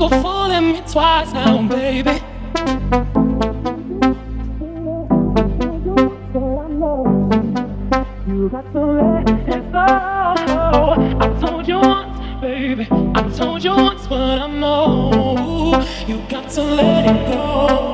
go fooling me twice now, baby. You got to let it go. I told you once, baby. I told you once, but I know you got to let it go.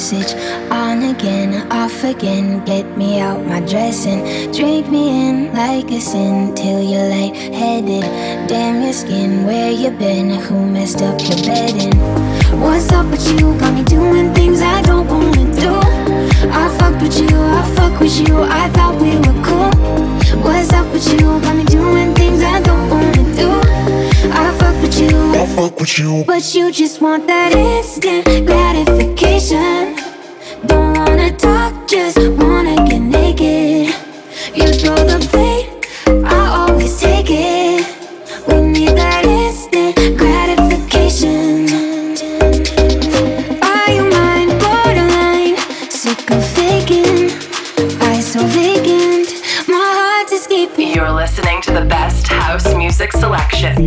message. On again, off again, get me out my dress and Drink me in like a sin till you're lightheaded. Damn your skin, where you been? Who messed up your bedding? What's up with you? Got me doing things I don't wanna do. I fucked with you, I fuck with you, I thought we were cool. What's up with you? Got me doing things I don't wanna do. I fuck you. I fuck with you. But you just want that instant gratification. Don't wanna talk, just wanna get naked. You throw the bait, I always take it. We need that instant gratification. Are you mine, borderline? Sick of faking, eyes so vacant. My heart is gaping. You're listening to the best house music selection.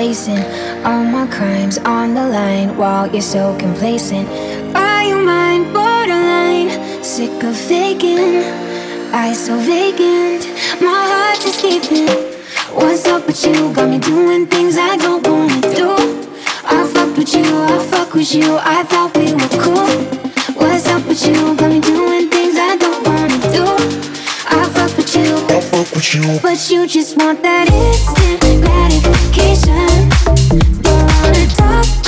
chasing all my crimes on the line while you're so complacent. Are you mine? Borderline, sick of faking. I so vacant, my heart is keeping. What's up with you? Got me doing things I don't wanna do. I fucked with you, I fuck with you. I thought we were cool. What's up with you? Got me doing things I don't wanna do. I fuck with you, I fuck with you, but you just want that instant gratification. Don't wanna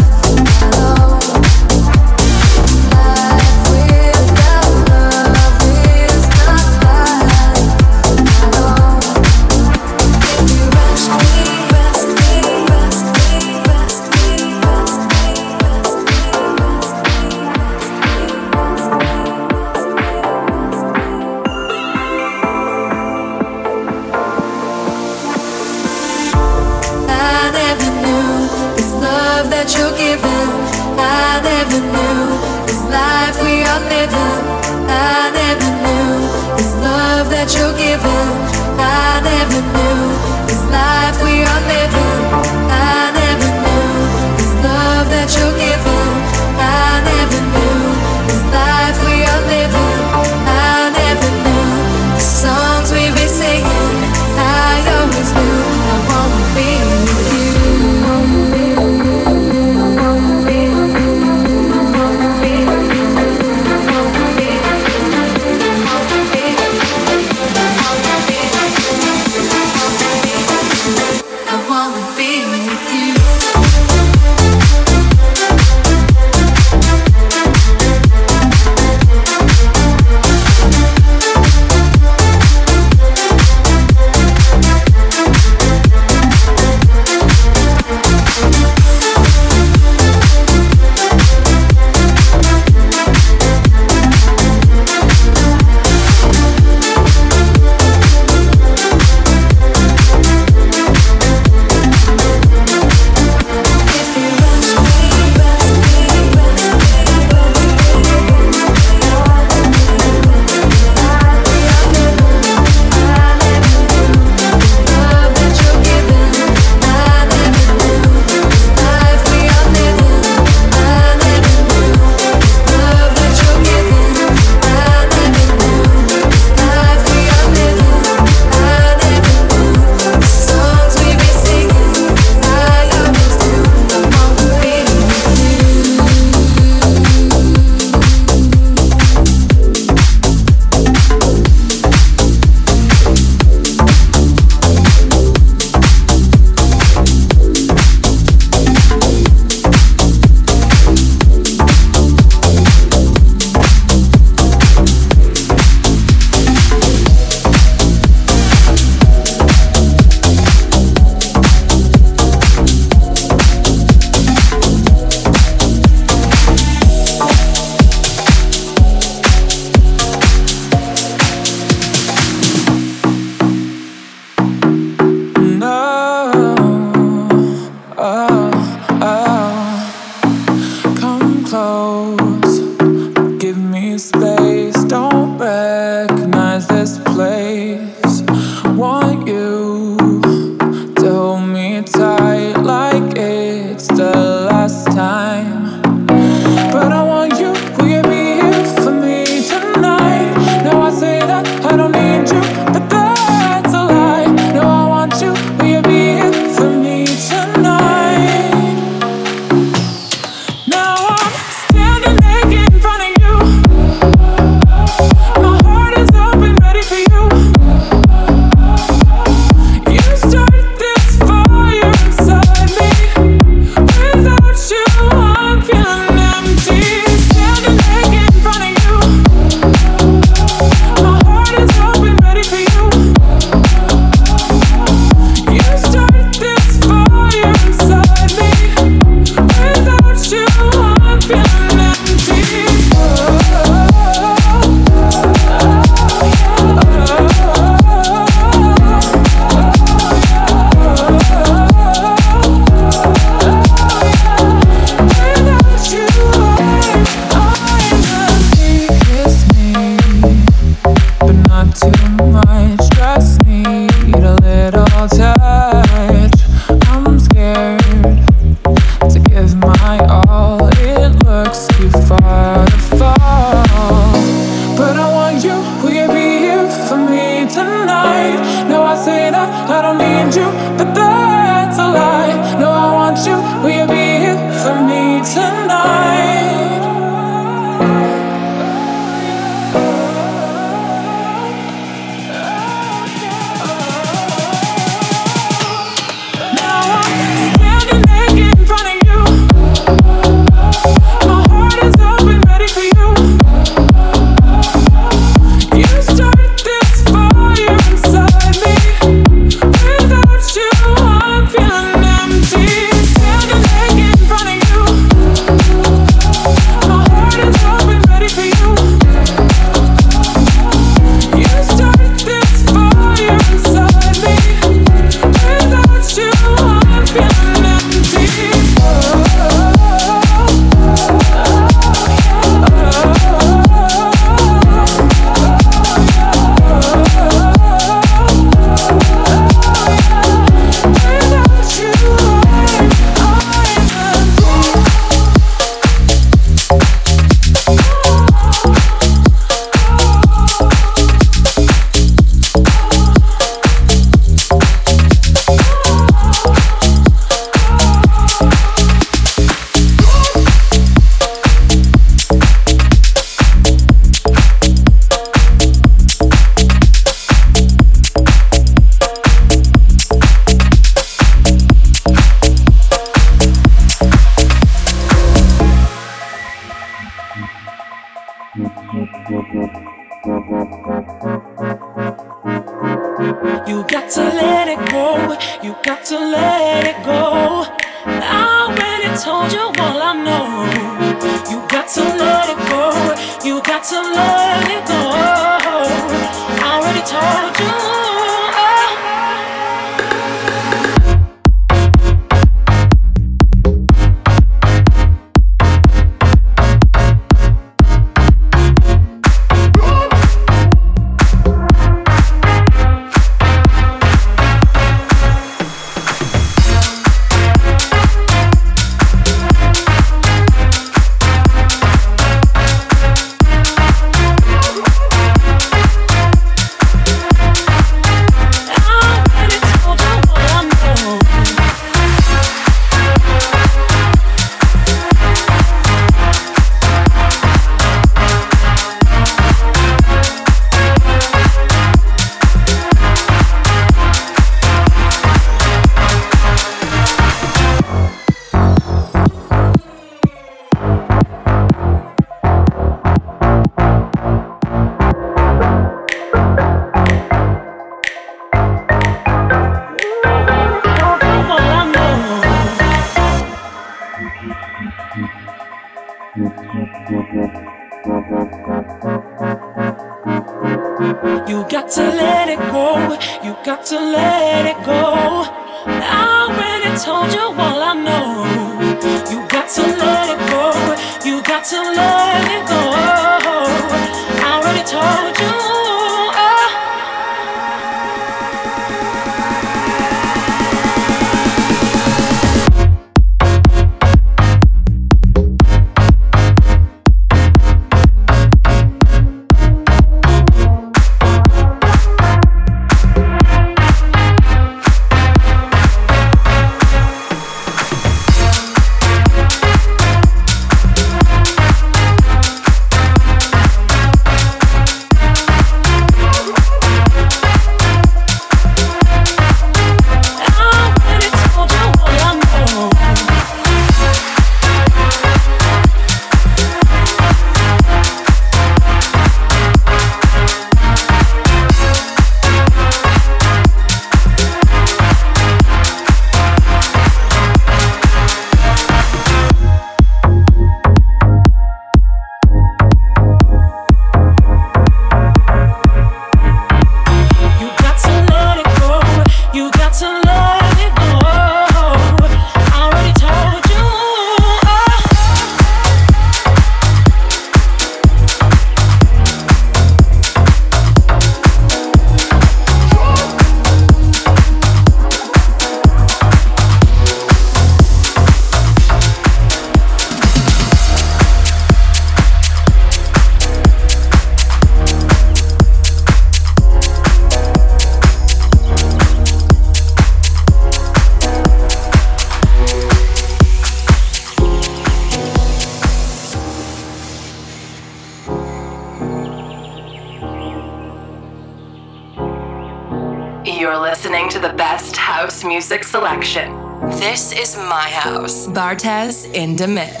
Bartez in the mix.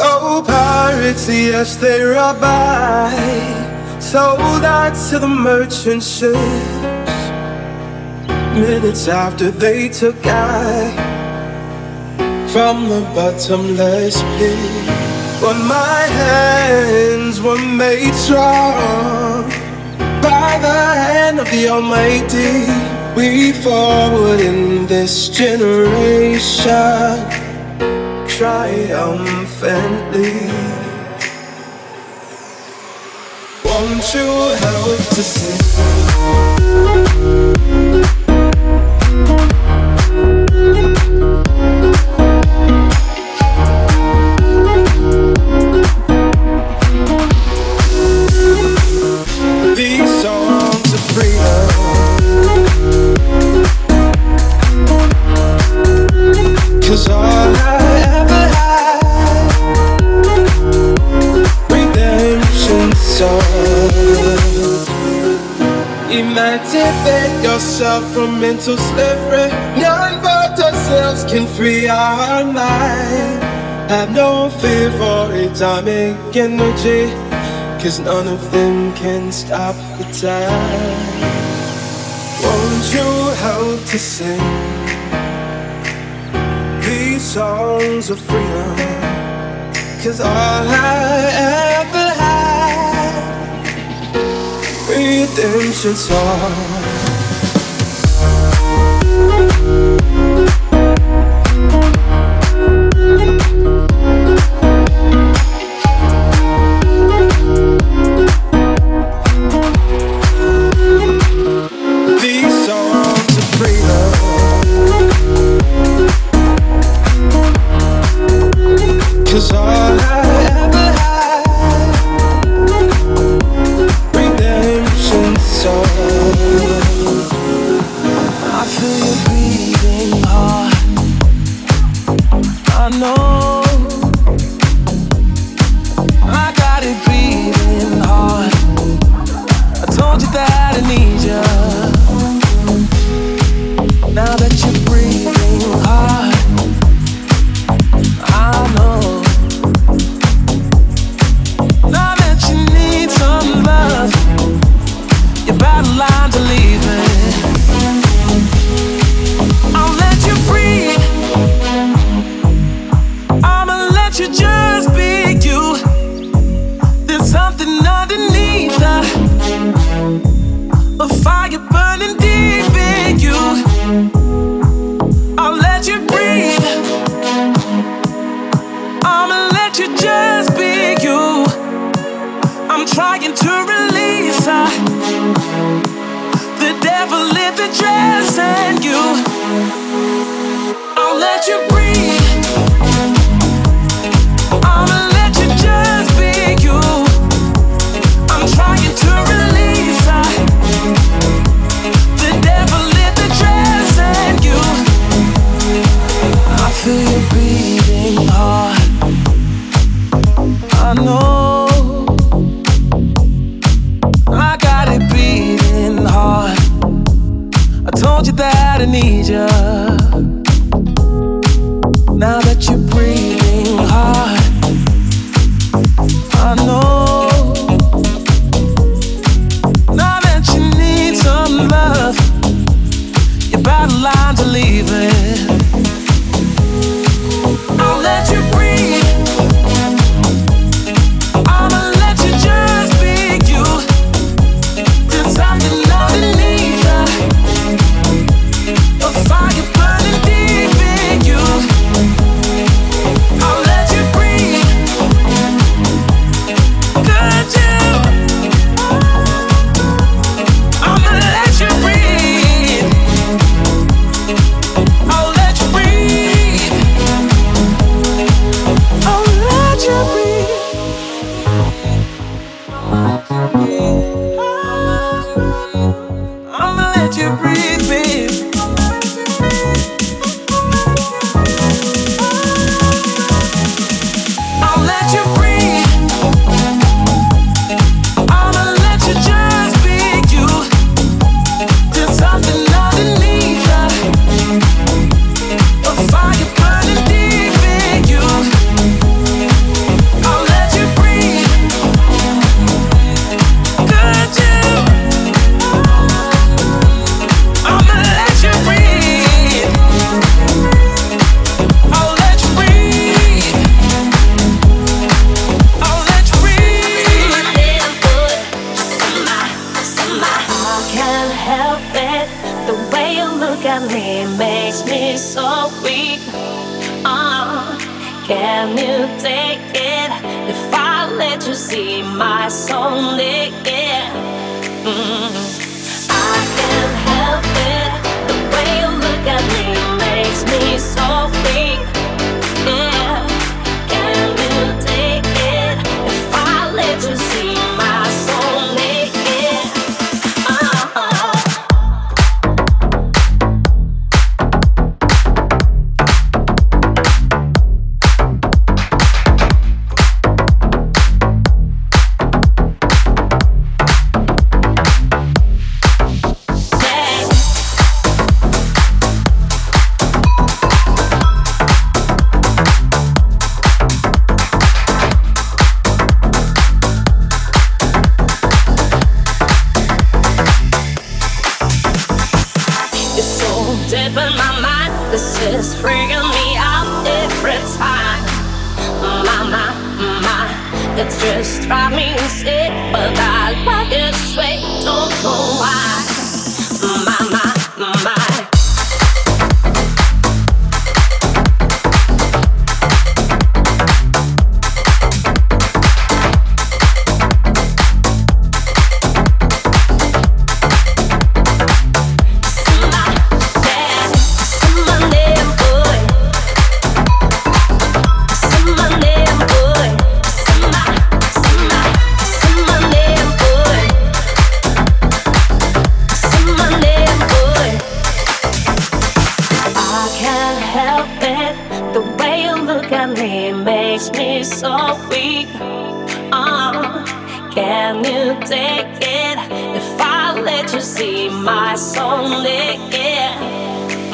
Oh, pirates, yes, they robbed by. Sold out to the merchant ships. Minutes after they took I from the bottomless pit. But my hands were made strong by the hand of the Almighty. We forward in this generation triumphantly. Won't you help to sing? Emancipate yourself from mental slavery. None but ourselves can free our mind. Have no fear for atomic energy. Cause none of them can stop the time. Won't you help to sing these songs of freedom? Cause all I ever Tình.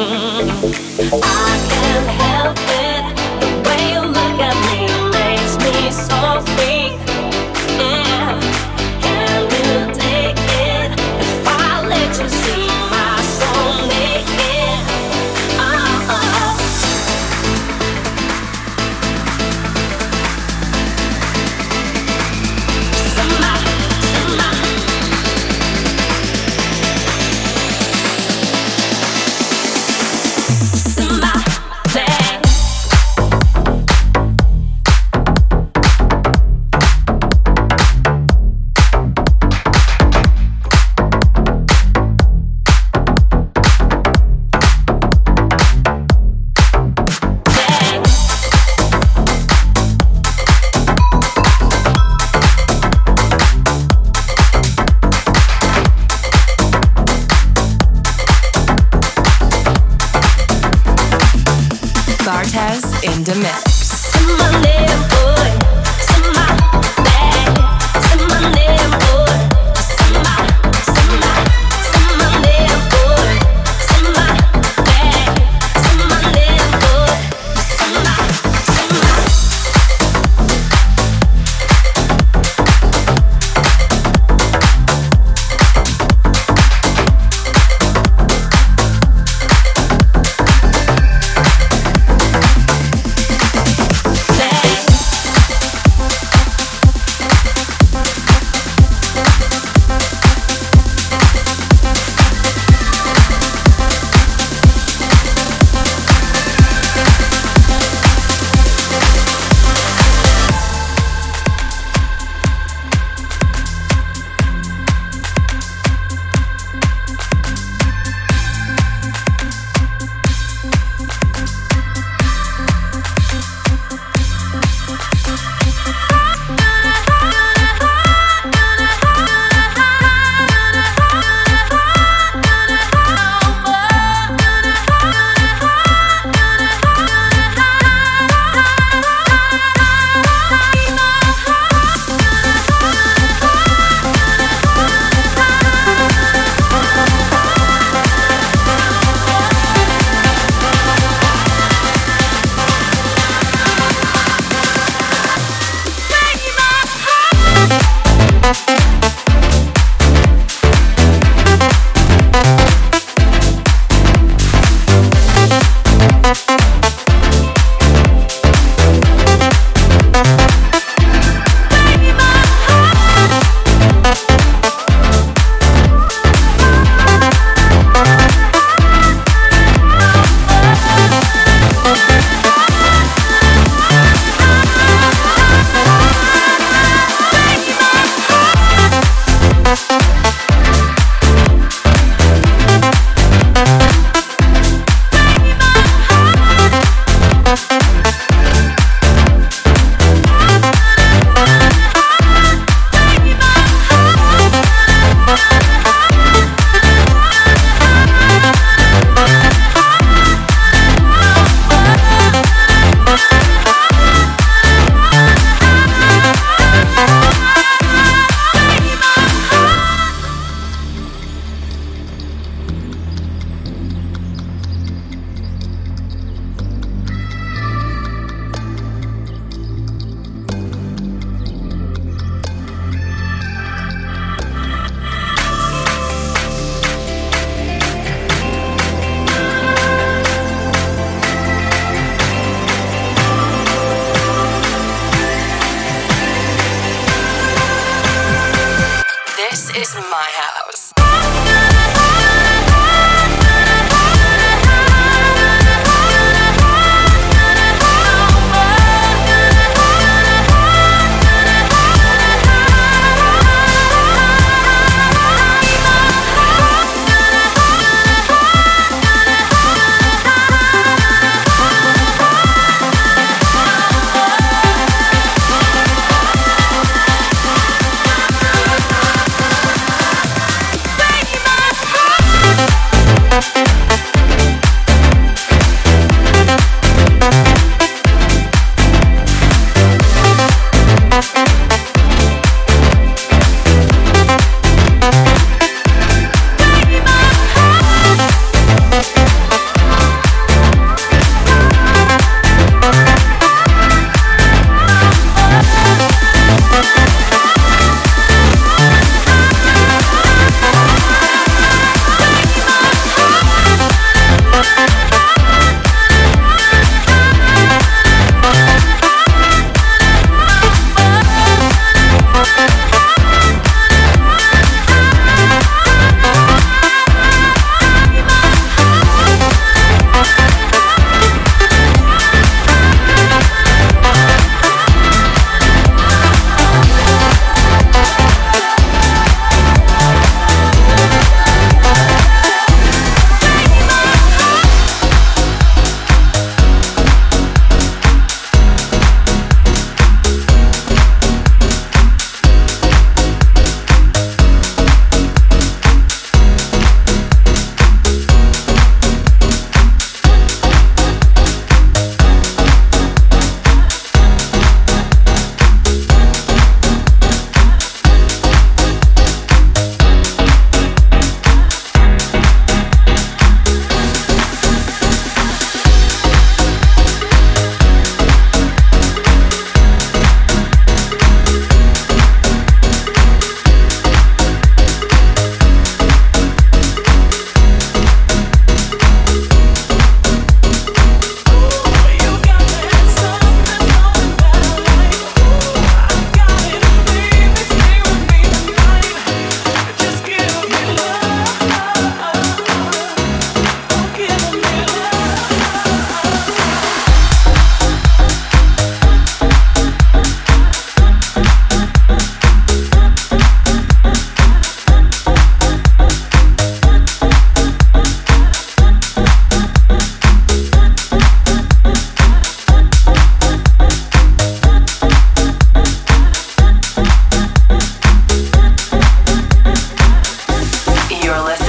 I can't help it.